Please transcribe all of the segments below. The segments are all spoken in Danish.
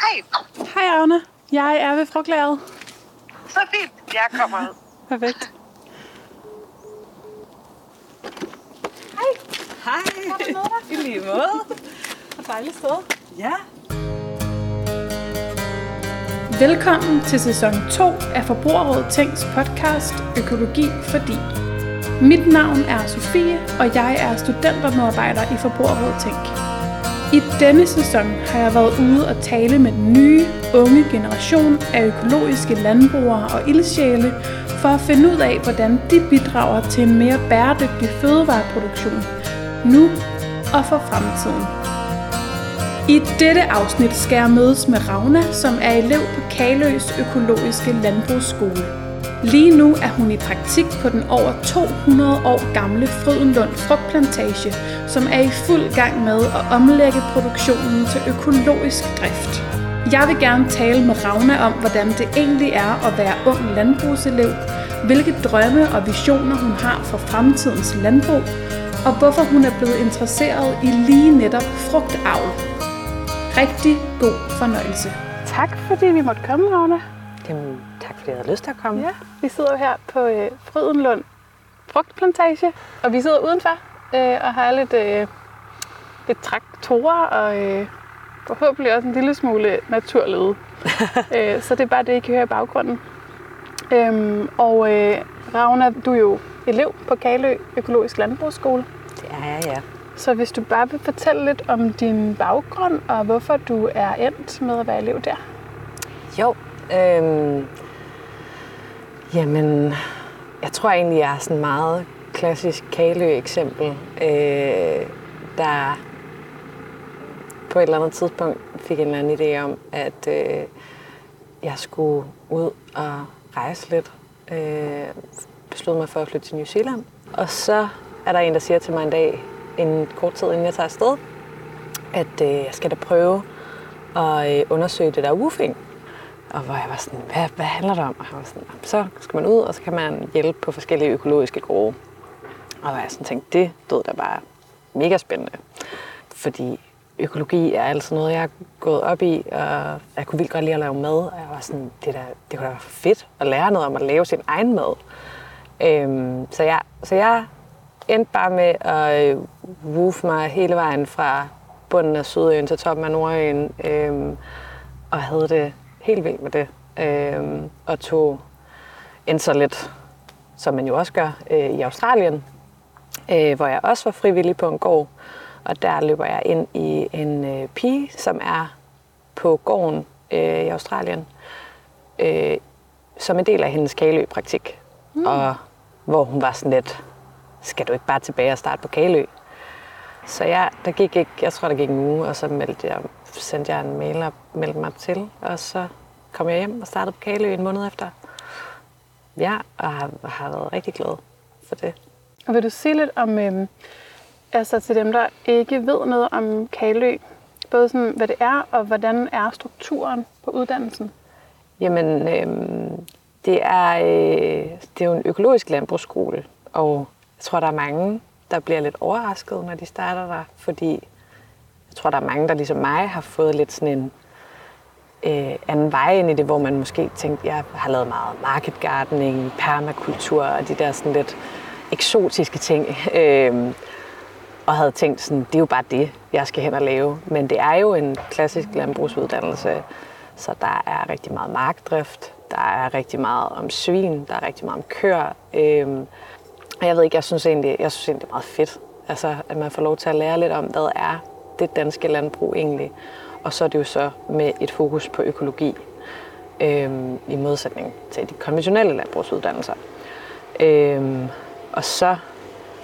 Hej. Hej Agne. Jeg er ved frugtlæret. Så fint. Jeg kommer ud. Perfekt. Hej. I lige måde. Og dejligt sted. Ja. Velkommen til sæson 2 af Forbrugerrådet Tænks podcast Økologi fordi. Mit navn er Sofie, og jeg er studentermedarbejder i Forbrugerrådet Tænk. I denne sæson har jeg været ude og tale med den nye, unge generation af økologiske landbrugere og ildsjæle for at finde ud af, hvordan de bidrager til en mere bæredygtig fødevareproduktion nu og for fremtiden. I dette afsnit skal jeg mødes med Ravna, som er elev på Kaløs Økologiske Landbrugsskole. Lige nu er hun i praktik på den over 200 år gamle Frydenlund Frugtplantage, som er i fuld gang med at omlægge produktionen til økologisk drift. Jeg vil gerne tale med Ravna om, hvordan det egentlig er at være ung landbrugselev, hvilke drømme og visioner hun har for fremtidens landbrug, og hvorfor hun er blevet interesseret i lige netop frugtavl. Rigtig god fornøjelse. Tak fordi vi måtte komme, Ravna. Jamen, tak fordi jeg havde lyst til at komme. Ja, vi sidder jo her på øh, Frydenlund Frugtplantage, og vi sidder udenfor øh, og har lidt, øh, lidt traktorer og øh, forhåbentlig også en lille smule naturlede. øh, så det er bare det, I kan høre i baggrunden. Øhm, og øh, Ravna, du er jo elev på Kalø Økologisk Landbrugsskole. Det er jeg, ja. Så hvis du bare vil fortælle lidt om din baggrund og hvorfor du er endt med at være elev der. Jo, øhm, jamen, jeg tror egentlig, jeg er sådan meget klassisk Kalø-eksempel, øh, der på et eller andet tidspunkt fik en eller anden idé om, at øh, jeg skulle ud og rejse lidt. Øh, besluttede mig for at flytte til New Zealand. Og så er der en, der siger til mig en dag, en kort tid inden jeg tager afsted, at øh, jeg skal da prøve at øh, undersøge det der woofing. Og hvor jeg var sådan, hvad, hvad handler det om? Og var sådan, så skal man ud, og så kan man hjælpe på forskellige økologiske grove. Og hvor jeg sådan tænkte, det lød da bare mega spændende. Fordi økologi er altså noget, jeg har gået op i, og jeg kunne vildt godt lide at lave mad. Og jeg var sådan, det, der, det kunne da være fedt at lære noget om at lave sin egen mad. Øhm, så, jeg, så jeg endte bare med at øh, woof mig hele vejen fra bunden af Sydøen til toppen af Nordøen, øhm, og havde det helt vildt med det. Øhm, og tog endte så lidt, som man jo også gør, øh, i Australien, øh, hvor jeg også var frivillig på en gård. Og der løber jeg ind i en øh, pige, som er på gården øh, i Australien, øh, som en del af hendes Kalø-praktik. Mm. Og hvor hun var sådan lidt, skal du ikke bare tilbage og starte på Kalø? Så jeg, der gik ikke, jeg tror, der gik en uge, og så meldte jeg, sendte jeg en mail og meldte mig til. Og så kom jeg hjem og startede på Kalø en måned efter. Ja, og har, har været rigtig glad for det. Og vil du sige lidt om, øhm, altså til dem, der ikke ved noget om Kalø, både sådan, hvad det er, og hvordan er strukturen på uddannelsen? Jamen, øhm, det, er, øh, det er jo en økologisk landbrugsskole, og jeg tror, der er mange, der bliver lidt overrasket, når de starter der, fordi tror, der er mange, der ligesom mig har fået lidt sådan en øh, anden vej ind i det, hvor man måske tænkte, jeg har lavet meget market gardening, permakultur og de der sådan lidt eksotiske ting. Øh, og havde tænkt sådan, det er jo bare det, jeg skal hen og lave. Men det er jo en klassisk landbrugsuddannelse, så der er rigtig meget markdrift, der er rigtig meget om svin, der er rigtig meget om køer. Øhm, og jeg ved ikke, jeg synes egentlig, jeg synes egentlig, det er meget fedt, altså, at man får lov til at lære lidt om, hvad er det danske landbrug egentlig. Og så er det jo så med et fokus på økologi, øhm, i modsætning til de konventionelle landbrugsuddannelser. Øhm, og så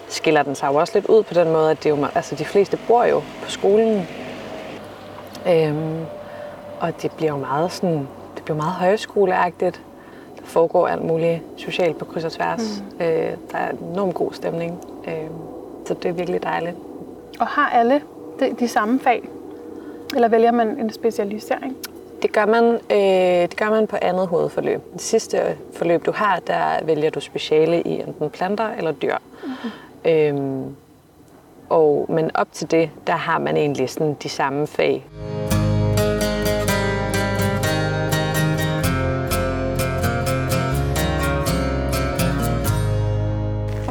skiller den sig jo også lidt ud på den måde, at det jo, altså, de fleste bor jo på skolen. Øhm, og det bliver jo meget sådan, det bliver meget højskoleagtigt. Der foregår alt muligt socialt på kryds og tværs. Mm. Øh, der er en enormt god stemning. Øh, så det er virkelig dejligt. Og har alle de, de samme fag? Eller vælger man en specialisering? Det gør man, øh, det gør man på andet hovedforløb. Det sidste forløb, du har, der vælger du speciale i enten planter eller dyr. Mm-hmm. Øhm, og, men op til det, der har man egentlig sådan de samme fag.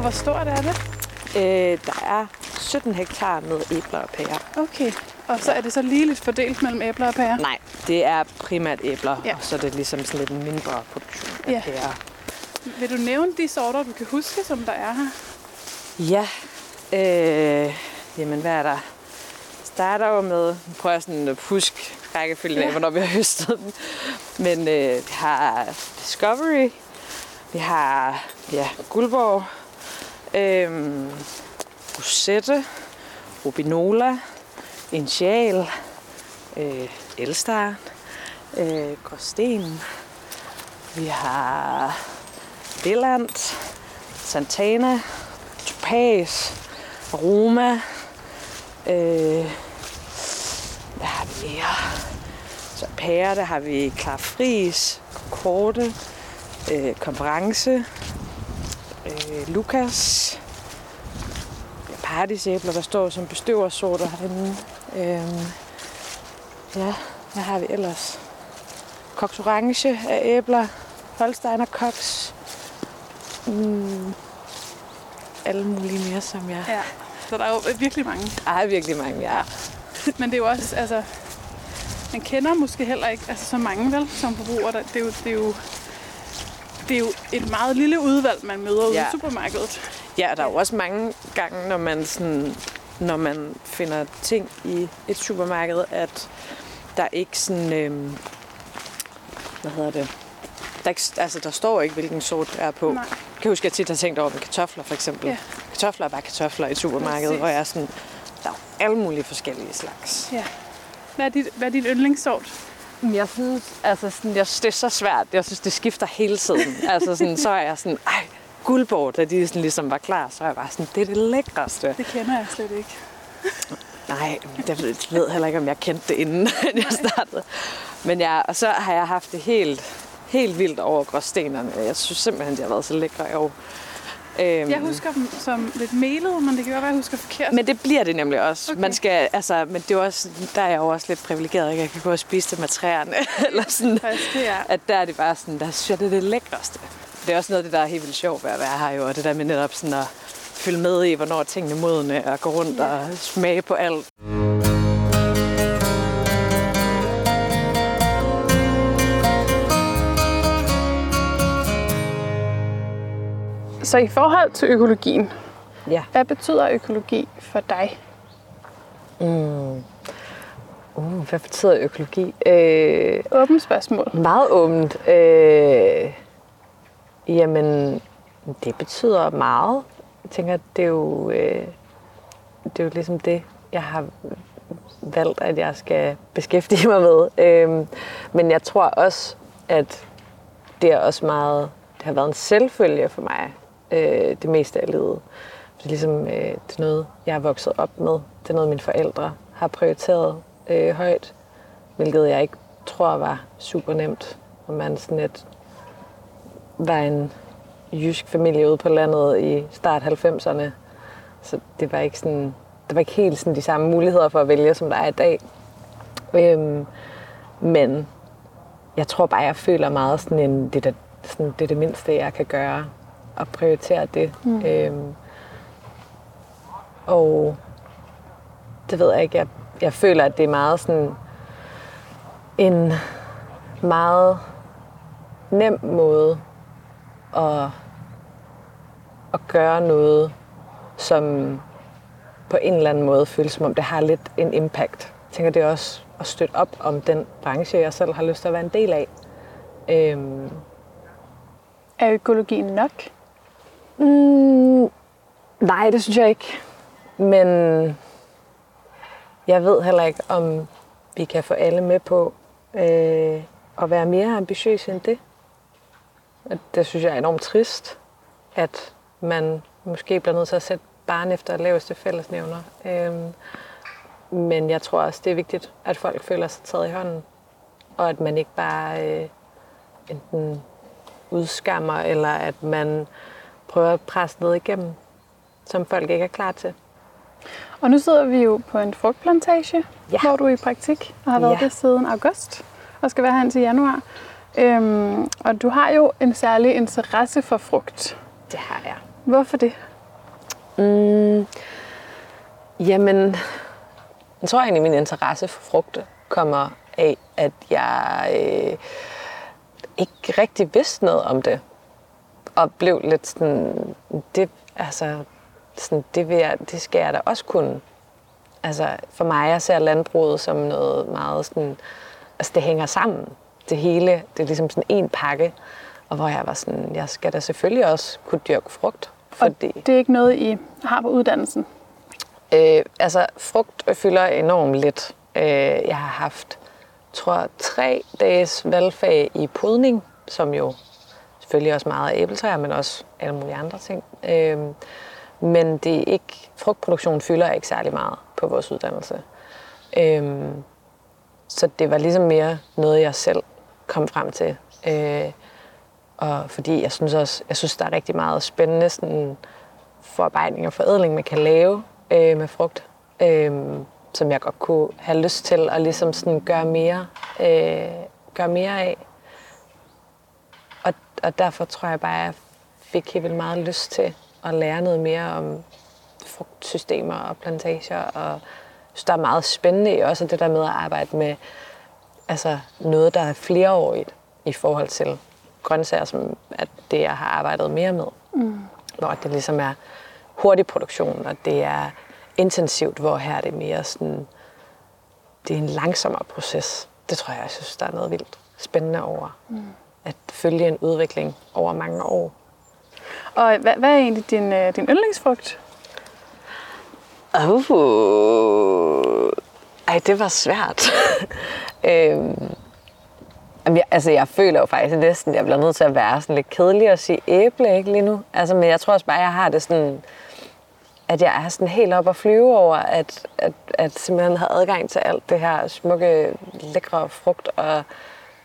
Hvor stort er det? Øh, der er 17 hektar med æbler og pærer. Okay. Og så er det så ligeligt fordelt mellem æbler og pærer? Nej, det er primært æbler, Ja. og så er det ligesom sådan lidt en mindre produktion af Ja. pærer. Vil du nævne de sorter, du kan huske, som der er her? Ja, øh, jamen hvad er der? Starter jo med, nu prøver jeg sådan at huske rækkefølgen af, Ja. hvornår vi har høstet dem. Men øh, vi har Discovery, vi har ja, Guldborg, øh, Rosette, Rubinola, Initial, øh, Elstar, øh, Gråsten. Vi har Villand, Santana, Topaz, Roma. Øh, hvad har vi mere? Så pære, der har vi Klar Fris, Korte, øh, Konference, øh, Lukas, Paradisæbler, der står som bestøversorter herinde. Øh, ja, hvad har vi ellers? Cox Orange af æbler, Holsteiner Cox, mm, alle mulige mere, som jeg... Ja. Så der er jo virkelig mange. Der er virkelig mange, ja. Men det er jo også, altså... Man kender måske heller ikke altså, så mange, vel, som forbruger. Der- Det er jo, det er jo, det er jo et meget lille udvalg, man møder ude Ja. i supermarkedet. Ja, og der er jo også mange gange, når man, sådan, når man finder ting i et supermarked, at der ikke sådan... Øhm, hvad hedder det? Der, er ikke, altså, der står ikke, hvilken sort det er på. Nej. Jeg kan huske, at jeg tit har tænkt over med kartofler, for eksempel. Ja. Kartofler er bare kartofler i et supermarked, Præcis. hvor jeg er sådan... Der er jo alle mulige forskellige slags. Ja. Hvad er dit, hvad er dit yndlingssort? Jeg synes, altså sådan, jeg det er så svært. Jeg synes, det skifter hele tiden. altså sådan, så er jeg sådan, ej, guldborg, da de sådan ligesom var klar, så er jeg bare sådan, det er det lækreste. Det kender jeg slet ikke. Nej, jeg ved, jeg heller ikke, om jeg kendte det inden jeg startede. Men ja, og så har jeg haft det helt, helt vildt over gråstenerne. Jeg synes simpelthen, de har været så lækre i år. Øhm, Jeg husker dem som lidt melede, men det kan godt være, at jeg husker forkert. Men det bliver det nemlig også. Okay. Man skal, altså, men det er også, der er jeg jo også lidt privilegeret, ikke? Jeg kan gå og spise det med træerne. eller sådan. Faktisk, er. At der er det bare sådan, der synes jeg, det er det lækreste. Det er også noget af det, der er helt vildt sjovt ved at være her jo, og det der med netop sådan at følge med i, hvornår tingene modne, og gå rundt Ja. og smage på alt. Så i forhold til økologien, Ja. hvad betyder økologi for dig? Uh, hvad betyder økologi? Øh, Åbent spørgsmål. meget åbent. Øh, jamen, det betyder meget. Jeg tænker, det er jo, øh, det er jo ligesom det, jeg har valgt, at jeg skal beskæftige mig med. Øh, men jeg tror også, at det er også meget, det har været en selvfølge for mig, øh, det meste af livet. Det er ligesom, øh, det er noget, jeg er vokset op med. Det er noget, mine forældre har prioriteret øh, højt, hvilket jeg ikke tror var super nemt. Når man sådan et, var en jysk familie ude på landet i start 90'erne. Så det var ikke sådan, der var ikke helt sådan de samme muligheder for at vælge, som der er i dag. Øhm, men jeg tror bare, jeg føler meget sådan en, det, er, sådan, det er det mindste, jeg kan gøre, og prioritere det. Mm. Øhm, og det ved jeg ikke, jeg, jeg føler, at det er meget sådan en meget nem måde at, at gøre noget, som på en eller anden måde føles som om, det har lidt en impact. Jeg tænker, det er også at støtte op om den branche, jeg selv har lyst til at være en del af. Øhm, Er økologien nok? Mm, nej, det synes jeg ikke. Men jeg ved heller ikke, om vi kan få alle med på øh, at være mere ambitiøse end det. Og Det synes jeg er enormt trist, at man måske bliver nødt til at sætte barn efter laveste fællesnævner. Øhm, men jeg tror også, det er vigtigt, at folk føler sig taget i hånden, og at man ikke bare øh, enten udskammer, eller at man prøver at presse noget igennem, som folk ikke er klar til. Og nu sidder vi jo på en frugtplantage, Ja. hvor du er i praktik og har været Ja. det siden august og skal være her indtil januar. Øhm, og du har jo en særlig interesse for frugt. Det har jeg. Hvorfor det? Jamen, jeg tror egentlig, min interesse for frugte kommer af, at jeg øh, ikke rigtig vidste noget om det. Og blev lidt sådan, det, altså, sådan, det, vil jeg, det skal jeg da også kunne. Altså, for mig, jeg ser landbruget som noget meget sådan, altså det hænger sammen. Det hele, det er ligesom sådan en pakke. Og hvor jeg var sådan, jeg skal da selvfølgelig også kunne dyrke frugt. Fordi... Og det er ikke noget, I har på uddannelsen? Øh, altså, frugt fylder enormt lidt. Øh, jeg har haft, tror jeg, tre dages valgfag i podning, som jo selvfølgelig også meget af æbletræer, men også alle mulige andre ting. Øh, men det er ikke, frugtproduktion fylder ikke særlig meget på vores uddannelse. Øh, så det var ligesom mere noget, jeg selv kom frem til. Øh, og fordi jeg synes også, jeg synes, der er rigtig meget spændende sådan, forarbejdning og forædling, man kan lave øh, med frugt, øh, som jeg godt kunne have lyst til at ligesom sådan gøre mere, øh, gøre mere af. Og, og derfor tror jeg bare, at jeg fik helt vildt meget lyst til at lære noget mere om frugtsystemer og plantager. Og synes, der er meget spændende i også det der med at arbejde med altså noget, der er flereårigt i forhold til grøntsager, som er det, jeg har arbejdet mere med. Mm. Hvor det ligesom er hurtig produktion, og det er intensivt, hvor her er det mere sådan, det er en langsommere proces. Det tror jeg, jeg synes, der er noget vildt spændende over. Mm. At følge en udvikling over mange år. Og hvad, hvad er egentlig din, øh, din yndlingsfrugt? Uh, ej, det var svært. øhm, jeg, altså, jeg føler jo faktisk næsten, at jeg bliver nødt til at være sådan lidt kedelig og sige æble ikke lige nu. Altså, men jeg tror også bare, at jeg har det sådan, at jeg er sådan helt op og flyve over, at, at, at simpelthen have adgang til alt det her smukke, lækre frugt, og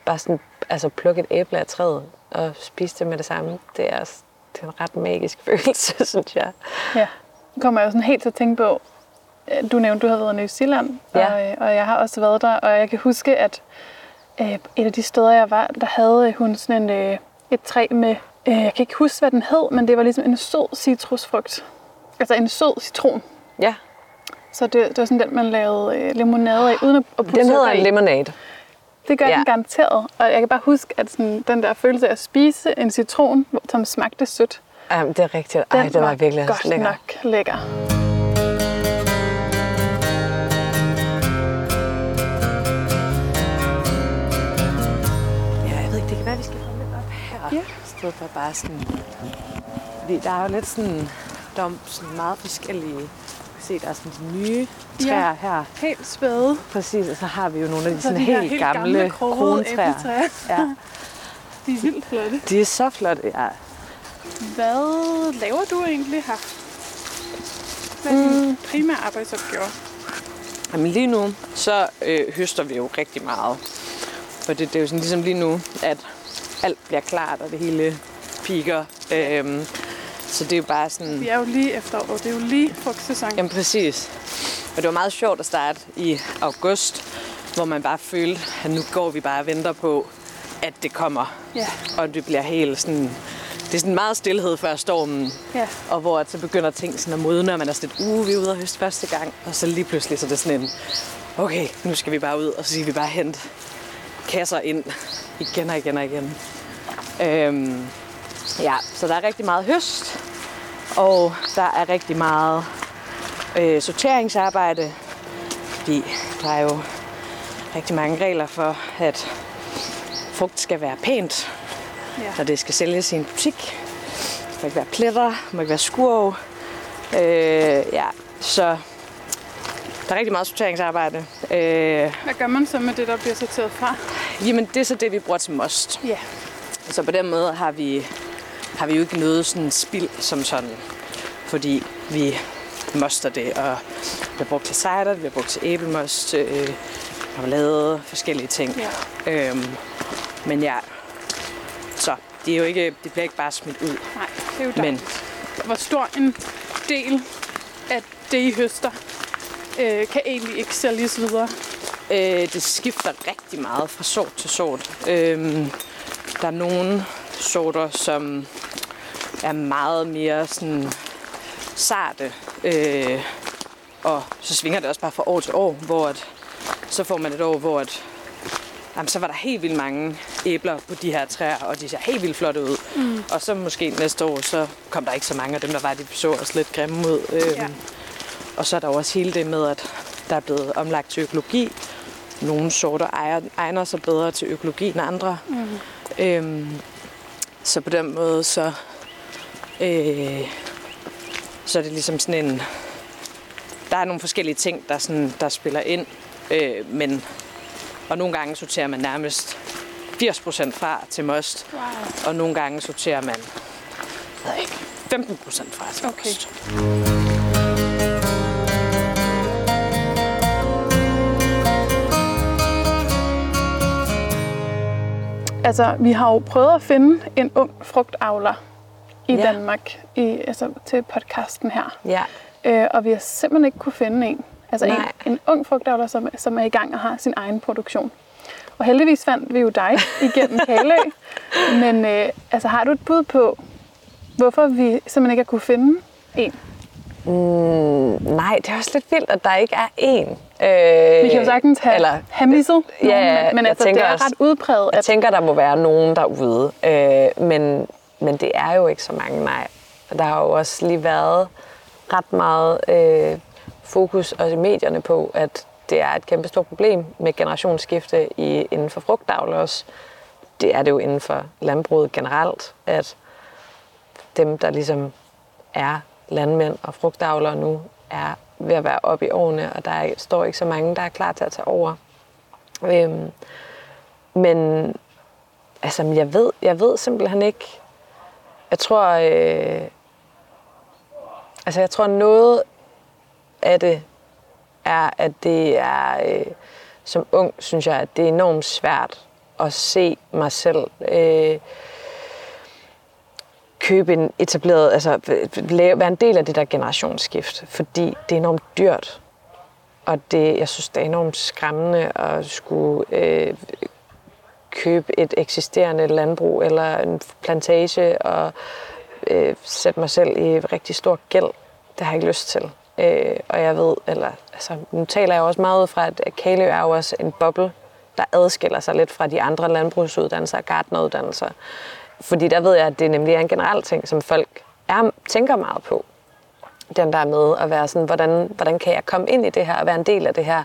bare sådan, altså plukke et æble af træet og spise det med det samme. Det er, det er en ret magisk følelse, synes jeg. Ja, nu kommer jeg jo sådan helt til at tænke på, du nævnte, du har været i New Zealand, Ja. og, og jeg har også været der, og jeg kan huske, at øh, et af de steder, jeg var, der havde hun sådan en, øh, et træ med, øh, jeg kan ikke huske, hvad den hed, men det var ligesom en sød citrusfrugt. Altså en sød citron. Ja, Så det, det var sådan den, man lavede øh, limonade af, uden at, at putte den hedder en lemonade. Det gør Ja. den garanteret. Og jeg kan bare huske, at sådan, den der følelse af at spise en citron, som smagte sødt, Jamen, det er rigtigt. Ej, den det var virkelig godt lækker. nok lækker. Stedet for bare sådan... Fordi der er jo lidt sådan... Der er sådan meget forskellige... Du kan se, der er sådan de nye træer Ja. her. Helt spæde. Præcis, og så har vi jo nogle af de Så sådan de helt, helt gamle, gamle, krogede. Ja, De er vildt flotte. de er så flotte, ja. Hvad laver du egentlig her? Hvad er din Mm. primære arbejdsopgave? Jamen lige nu, så øh, høster vi jo rigtig meget. For det, det er jo sådan ligesom lige nu, at alt bliver klart, og det hele piker. Øhm, så det er jo bare sådan... Vi er jo lige efterår. Det er jo lige frugtsæson. Jamen præcis. Og det var meget sjovt at starte i august, hvor man bare følte, at nu går vi bare og venter på, at det kommer. Ja. Og det bliver helt sådan... Det er sådan meget stillhed før stormen. Ja. Og hvor at så begynder ting sådan at modne, og man er sådan lidt, uh, vi er ude og høste første gang. Og så lige pludselig så er det sådan en, okay, nu skal vi bare ud, og så siger vi bare hente kasser ind igen og igen og igen. Øhm, ja, så der er rigtig meget høst, og der er rigtig meget øh, sorteringsarbejde, fordi der er jo rigtig mange regler for, at frugt skal være pænt, Ja. når det skal sælges i en butik. Der må ikke være pletter, må ikke være skurv. Øh, ja, så der er rigtig meget sorteringsarbejde. Øh, Hvad gør man så med det, der bliver sorteret fra? Jamen, det er så det, vi bruger til most. Ja. Så på den måde har vi, har vi jo ikke noget sådan spild som sådan, fordi vi moster det, og vi har brugt til cider, vi har brugt til æblemost, øh, har lavet forskellige ting. Ja. Øhm, men ja, så det, er jo ikke, det bliver ikke bare smidt ud. Nej, det er jo Men. Hvor stor en del af det, I høster, øh, kan egentlig ikke sælges videre? Øh, det skifter rigtig meget fra sort til sort. Øhm, der er nogle sorter, som er meget mere sådan sarte. Øh, og så svinger det også bare fra år til år, hvor at, så får man et år, hvor at, jamen, så var der helt vildt mange æbler på de her træer, og de ser helt vildt flotte ud. Mm. Og så måske næste år, så kom der ikke så mange af dem, der var, de så også lidt grimme ud. Øhm, Ja. Og så er der også hele det med, at der er blevet omlagt til økologi. Nogle sorter ejer- egner sig bedre til økologi end andre. Mm. Øhm, så på den måde, så, øh, så er det ligesom sådan en... Der er nogle forskellige ting, der, sådan, der spiller ind. Øh, men, og nogle gange sorterer man nærmest 80% fra til most. Wow. Og nogle gange sorterer man jeg ved ikke, 15% fra til Okay. most. Altså, vi har jo prøvet at finde en ung frugtavler i Ja. Danmark i, altså, til podcasten her. Ja. Øh, og vi har simpelthen ikke kunne finde en. Altså en, en ung frugtavler, som, som er i gang og har sin egen produktion. Og heldigvis fandt vi jo dig igennem Kalø. Men øh, altså, har du et bud på, hvorfor vi simpelthen ikke har kunne finde en? Nej, det er også lidt vildt, at der ikke er én. Øh, Vi kan jo sagtens have, eller, have misset ja, nogen, men, altså, det er også- ret udpræget. Jeg At, tænker, der må være nogen derude, øh, men, men det er jo ikke så mange, nej. Og Der har jo også lige været ret meget øh, fokus også i medierne på, at det er et kæmpe stort problem med generationsskifte i, inden for frugtavl også. Det er det jo inden for landbruget generelt, at dem, der ligesom er landmænd og frugtavlere nu, er ved at være oppe i årene, og der er, står ikke så mange, der er klar til at tage over. Øhm, men altså, jeg ved, jeg ved simpelthen ikke. Jeg tror, øh, altså jeg tror noget af det er, at det er, øh, som ung synes jeg, at det er enormt svært at se mig selv øh, købe en etableret, altså lave, være en del af det der generationsskift, fordi det er enormt dyrt. Og det, jeg synes, det er enormt skræmmende at skulle øh, købe et eksisterende landbrug eller en plantage og øh, sætte mig selv i rigtig stor gæld. Det har jeg ikke lyst til. Øh, og jeg ved, eller altså, nu taler jeg jo også meget ud fra, at Kalø er jo også en boble, der adskiller sig lidt fra de andre landbrugsuddannelser og gardneruddannelser. Fordi der ved jeg, at det nemlig er en generel ting, som folk er, tænker meget på. Den der med at være sådan, hvordan, hvordan kan jeg komme ind i det her og være en del af det her,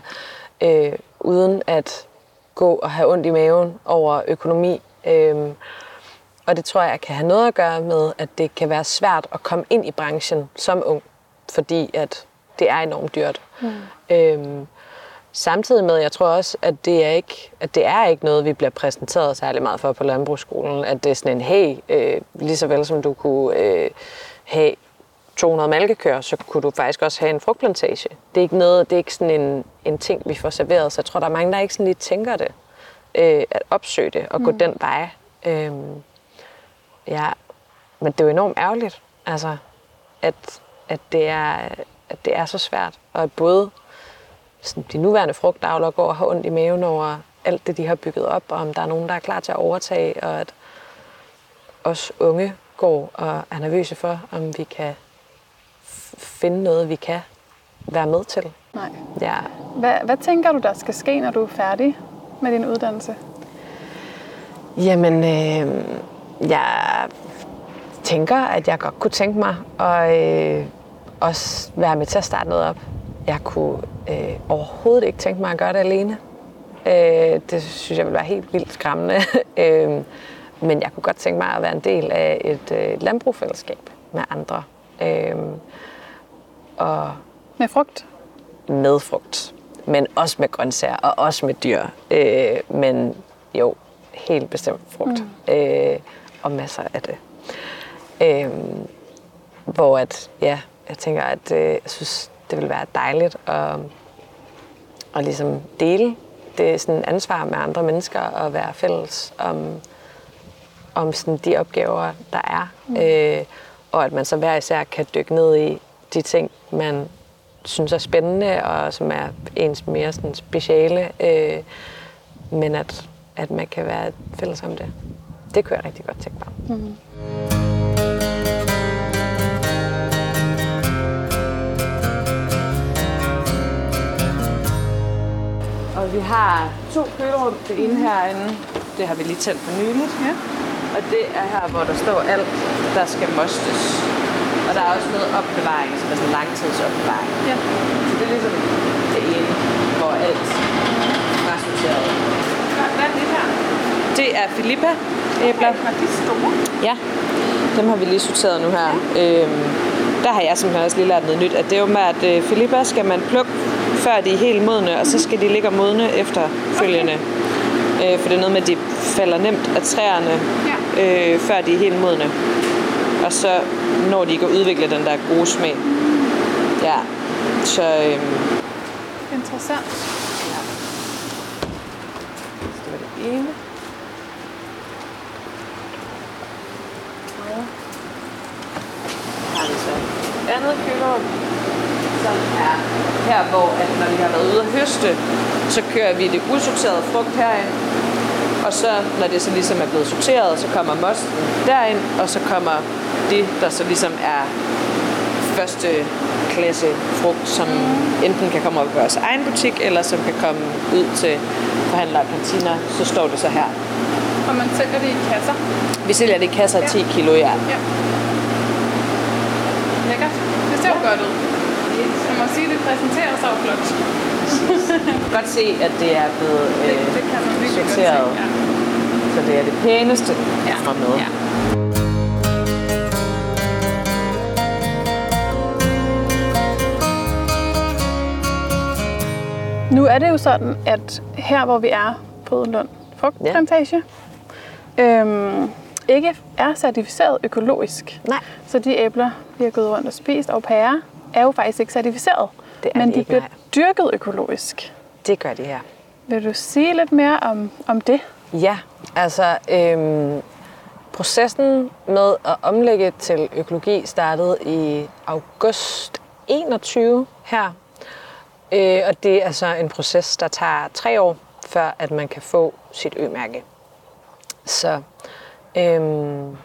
øh, uden at gå og have ondt i maven over økonomi. Øh, og det tror jeg kan have noget at gøre med, at det kan være svært at komme ind i branchen som ung, fordi at det er enormt dyrt. Mm. Øhm, samtidig med, jeg tror også, at det er ikke, at det er ikke noget, vi bliver præsenteret særlig meget for på landbrugsskolen. At det er sådan en, hey, øh, lige så vel som du kunne øh, have 200 malkekøer, så kunne du faktisk også have en frugtplantage. Det er ikke noget, det er ikke sådan en, en ting, vi får serveret, så jeg tror, der er mange, der ikke sådan lige tænker det, øh, at opsøge det og mm. gå den vej. Øhm, ja, men det er jo enormt ærgerligt, altså, at, at, det er, at det er så svært, og at både sådan, de nuværende frugtavlere går og har ondt i maven over alt det, de har bygget op, og om der er nogen, der er klar til at overtage, og at os unge går og er nervøse for, om vi kan finde noget, vi kan være med til. nej. Ja, Hvad, hvad tænker du, der skal ske, når du er færdig med din uddannelse? Jamen, øh, jeg tænker, at jeg godt kunne tænke mig at øh, også være med til at starte noget op. Jeg kunne øh, overhovedet ikke tænke mig at gøre det alene. Øh, det synes jeg ville være helt vildt skræmmende. øh, men jeg kunne godt tænke mig at være en del af et øh, landbrugfællesskab med andre. Øh, og Med frugt? med frugt, men også med grøntsager og også med dyr. Øh, men jo, helt bestemt frugt. Mm. Øh, og masser af det. Øh, hvor at, ja, jeg tænker, at øh, jeg synes, det vil være dejligt at, at ligesom dele det sådan ansvar med andre mennesker og være fælles om, om sådan de opgaver, der er. Mm. Øh, og at man så hver især kan dykke ned i de ting, man synes er spændende, og som er ens mere sådan speciale, øh, men at, at man kan være fælles om det. Det kunne jeg rigtig godt tænke mig. Vi har to kølerum. Det ene herinde, det har vi lige tændt for nyligt. Ja. Og det er her, hvor der står alt, der skal mostes. Og der er også noget opbevaring, som er sådan langtidsopbevaring. Ja. Så det er ligesom det ene, hvor alt er sorteret. Hvad er det her? Det er Filippa æbler. Var de store? Ja, dem har vi lige sorteret nu her. Øhm, der har jeg simpelthen også lige lært noget nyt, at det er jo med, at øh, Filippa skal man plukke, før de er helt modne, og så skal de ligge og modne efterfølgende. Okay. Øh, for det er noget med, at de falder nemt af træerne, Ja. øh, før de er helt modne. Og så når de ikke at udvikle den der gode smag. Ja, så øhm, Interessant. det var det ene. Har vi så andet kølerum, som er her, hvor at når vi har været ude at høste, så kører vi det usorterede frugt herind. Og så, når det så ligesom er blevet sorteret, så kommer mosten derind, og så kommer det, der så ligesom er første klasse frugt, som enten kan komme op i vores egen butik, eller som kan komme ud til forhandlere og kantiner, så står det så her. Og man sælger det i kasser. Vi sælger det i kasser af 10 kilo, ja. Ja. Lækkert. Det ser jo godt ud. Jeg må sige, at det præsenterer sig flot. Godt se, at det er blevet Det, øh, det kan man virkelig godt se. sorteret, Ja. så det er det pæneste Ja. fra med. Ja. Nu er det jo sådan, at her hvor vi er på Udenlund Frugtplantage, ja. øhm, ikke er certificeret økologisk. Nej. Så de æbler, vi har gået rundt og spist, og pærer, er jo faktisk ikke certificeret. Det er men de de ikke, bliver nej. dyrket økologisk. Det gør de her. Vil du sige lidt mere om, om det? Ja, altså øhm, processen med at omlægge til økologi startede i august 21 her. Øh, og det er så en proces, der tager tre år, før at man kan få sit ø-mærke. Så, øhm,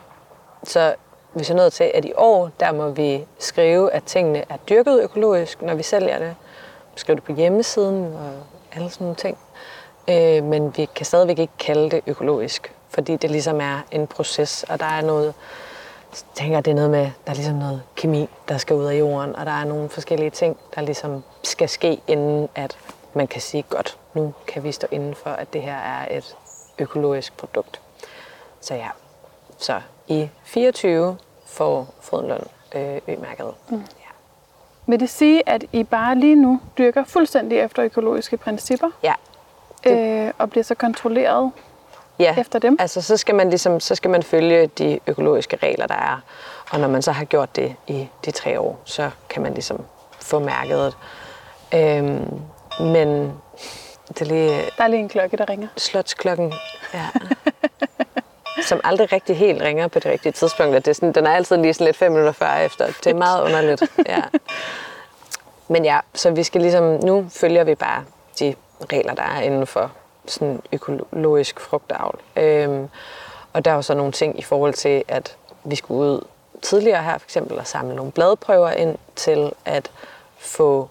så vi er nødt til, at i år, der må vi skrive, at tingene er dyrket økologisk, når vi sælger det. Skrive det på hjemmesiden og alle sådan nogle ting. Øh, men vi kan stadigvæk ikke kalde det økologisk, fordi det ligesom er en proces, og der er noget, jeg tænker, det er noget med, der er ligesom noget kemi, der skal ud af jorden, og der er nogle forskellige ting, der ligesom skal ske, inden at man kan sige, godt, nu kan vi stå inden for, at det her er et økologisk produkt. Så ja, så i 24 får Frydenlund øh, ø-mærket. Mm. Ja. Vil det sige, at I bare lige nu dyrker fuldstændig efter økologiske principper, ja, øh, og bliver så kontrolleret ja. efter dem? Altså, så skal man ligesom, så skal man følge de økologiske regler, der er. Og når man så har gjort det i de tre år, så kan man ligesom få mærket. Øhm, men det er lige Der er lige en klokke, der ringer. slotsklokken, ja som aldrig rigtig helt ringer på det rigtige tidspunkt. Og Det er sådan, den er altid lige sådan lidt fem minutter før efter. Det er meget underligt. Ja. Men ja, så vi skal ligesom, nu følger vi bare de regler, der er inden for sådan økologisk frugtavl. Øhm, og der er jo så nogle ting i forhold til, at vi skulle ud tidligere her, for eksempel at samle nogle bladprøver ind til at få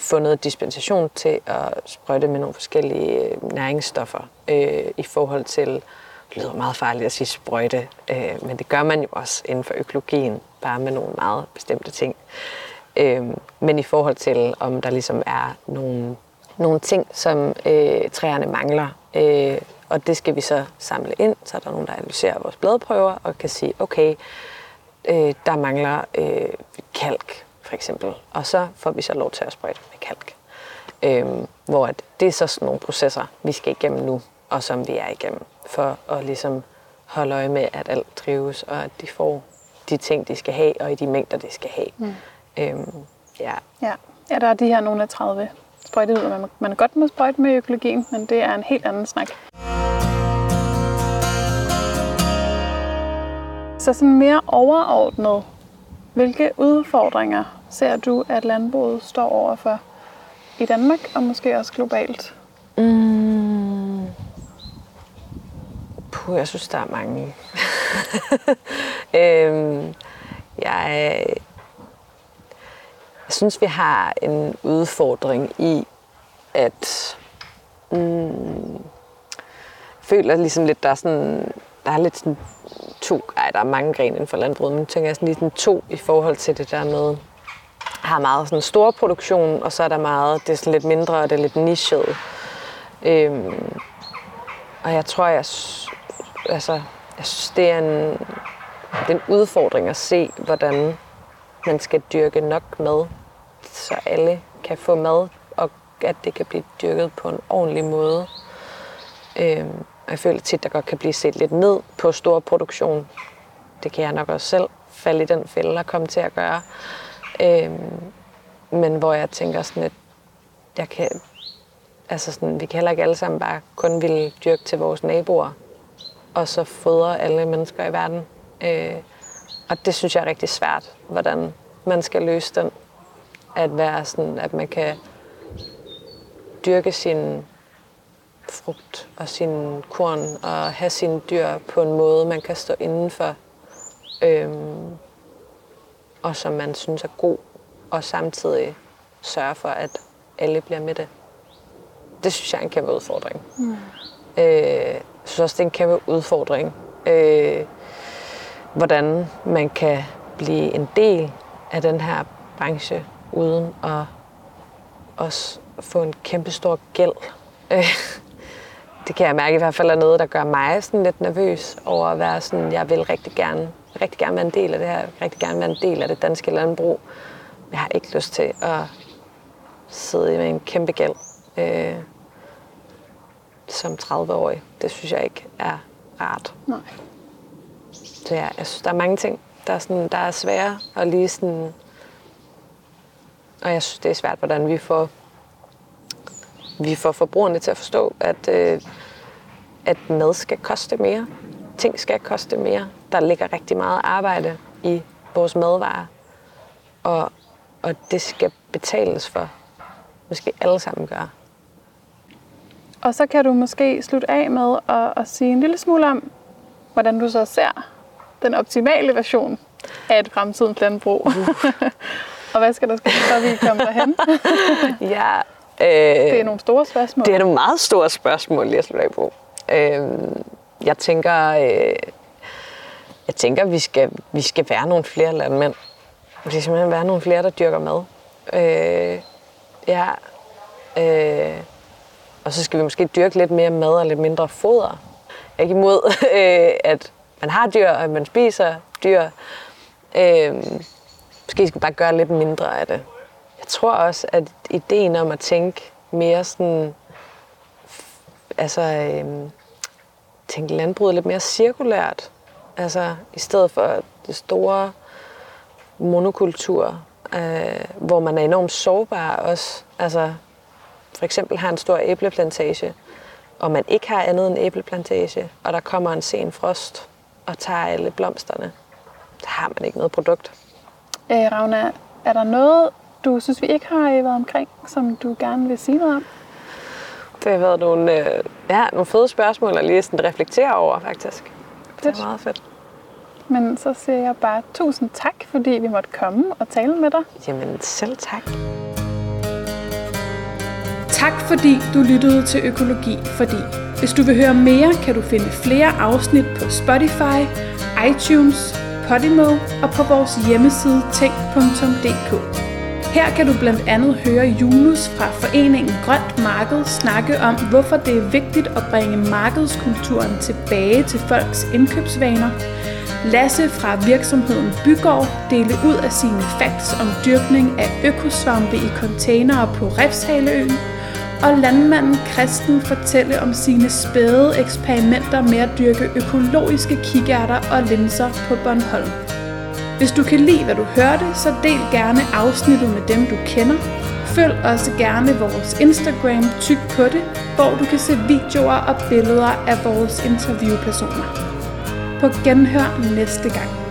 fundet dispensation til at sprøjte med nogle forskellige øh, næringsstoffer øh, i forhold til, det lyder meget farligt at sige sprøjte, øh, men det gør man jo også inden for økologien, bare med nogle meget bestemte ting. Øh, men i forhold til, om der ligesom er nogle, nogle ting, som øh, træerne mangler, øh, og det skal vi så samle ind, så er der nogen, der analyserer vores bladprøver og kan sige, okay, øh, der mangler øh, kalk for eksempel, og så får vi så lov til at sprøjte med kalk. Øhm, hvor at det er så sådan nogle processer, vi skal igennem nu, og som vi er igennem, for at ligesom holde øje med, at alt trives, og at de får de ting, de skal have, og i de mængder, de skal have. Mm. Øhm, ja. Ja. ja, der er de her nogle af 30 sprøjtemidler, man, man godt må sprøjte med økologien, men det er en helt anden snak. Så sådan mere overordnet, hvilke udfordringer ser du, at landbruget står overfor i Danmark og måske også globalt? Puh, jeg synes, der er mange. øhm, jeg, jeg synes, vi har en udfordring i, at Mm, føler ligesom lidt, der er sådan, der er lidt sådan to, ej, der er mange grene inden for landbruget, men tænker jeg sådan lige sådan to i forhold til det der med, har meget sådan stor produktion, og så er der meget, det er sådan lidt mindre, og det er lidt nichet. Øhm, og jeg tror, jeg, altså, jeg synes, det er, en, det er en udfordring at se, hvordan man skal dyrke nok mad, så alle kan få mad, og at det kan blive dyrket på en ordentlig måde. Øhm, og jeg føler tit, der godt kan blive set lidt ned på stor produktion. Det kan jeg nok også selv falde i den fælde og komme til at gøre. Øhm, men hvor jeg tænker sådan, at jeg kan, altså sådan, vi kan heller ikke alle sammen bare kun ville dyrke til vores naboer, og så fodre alle mennesker i verden. Øh, og det synes jeg er rigtig svært, hvordan man skal løse den. At være sådan, at man kan dyrke sin frugt og sin korn og have sine dyr på en måde, man kan stå indenfor. Øhm, og som man synes er god, og samtidig sørge for, at alle bliver med det. Det synes jeg er en kæmpe udfordring. Mm. Øh, jeg synes også, det er en kæmpe udfordring, øh, hvordan man kan blive en del af den her branche, uden at også få en kæmpe stor gæld. Øh, det kan jeg mærke i hvert fald er noget, der gør mig sådan lidt nervøs over at være sådan, jeg vil rigtig gerne, rigtig gerne være en del af det her, rigtig gerne være en del af det danske landbrug. Jeg har ikke lyst til at sidde med en kæmpe gæld øh, som 30-årig. Det synes jeg ikke er rart. Nej. Så ja, jeg synes, der er mange ting, der er, sådan, der er svære og lige sådan... Og jeg synes, det er svært, hvordan vi får vi får forbrugerne til at forstå, at, øh, at mad skal koste mere. Ting skal koste mere. Der ligger rigtig meget arbejde i vores madvarer. Og, og det skal betales for. Måske alle sammen gøre. Og så kan du måske slutte af med at, at sige en lille smule om, hvordan du så ser den optimale version af et fremtidens landbrug. Uh. og hvad skal der ske, så vi kommer derhen? ja, Øh, det er nogle store spørgsmål. Det er nogle meget store spørgsmål, lige at slutte af på. Øh, jeg tænker, øh, jeg tænker, vi skal, vi skal være nogle flere landmænd. Vi skal simpelthen være nogle flere, der dyrker mad. Øh, ja. Øh, og så skal vi måske dyrke lidt mere mad og lidt mindre foder. Jeg er ikke imod, øh, at man har dyr, og at man spiser dyr. Øh, måske skal vi bare gøre lidt mindre af det. Jeg tror også, at ideen om at tænke mere sådan, altså øh, tænke landbruget lidt mere cirkulært, altså i stedet for det store monokultur, øh, hvor man er enormt sårbar også. Altså for eksempel har en stor æbleplantage, og man ikke har andet end æbleplantage, og der kommer en sen frost og tager alle blomsterne, så har man ikke noget produkt. Øh, Ravna, er der noget, du synes, vi ikke har været omkring, som du gerne vil sige noget om? Det har været nogle, øh, ja, nogle fede spørgsmål at lige sådan reflektere over, faktisk. Det er meget fedt. Men så siger jeg bare tusind tak, fordi vi måtte komme og tale med dig. Jamen, selv tak. Tak fordi du lyttede til Økologi Fordi. Hvis du vil høre mere, kan du finde flere afsnit på Spotify, iTunes, Podimo og på vores hjemmeside tænk.dk. Her kan du blandt andet høre Junus fra foreningen Grønt Marked snakke om, hvorfor det er vigtigt at bringe markedskulturen tilbage til folks indkøbsvaner. Lasse fra virksomheden Bygård dele ud af sine facts om dyrkning af økosvampe i containere på Refshaleøen. Og landmanden Kristen fortælle om sine spæde eksperimenter med at dyrke økologiske kikærter og linser på Bornholm. Hvis du kan lide, hvad du hørte, så del gerne afsnittet med dem, du kender. Følg også gerne vores Instagram Tyk på det, hvor du kan se videoer og billeder af vores interviewpersoner. På genhør næste gang.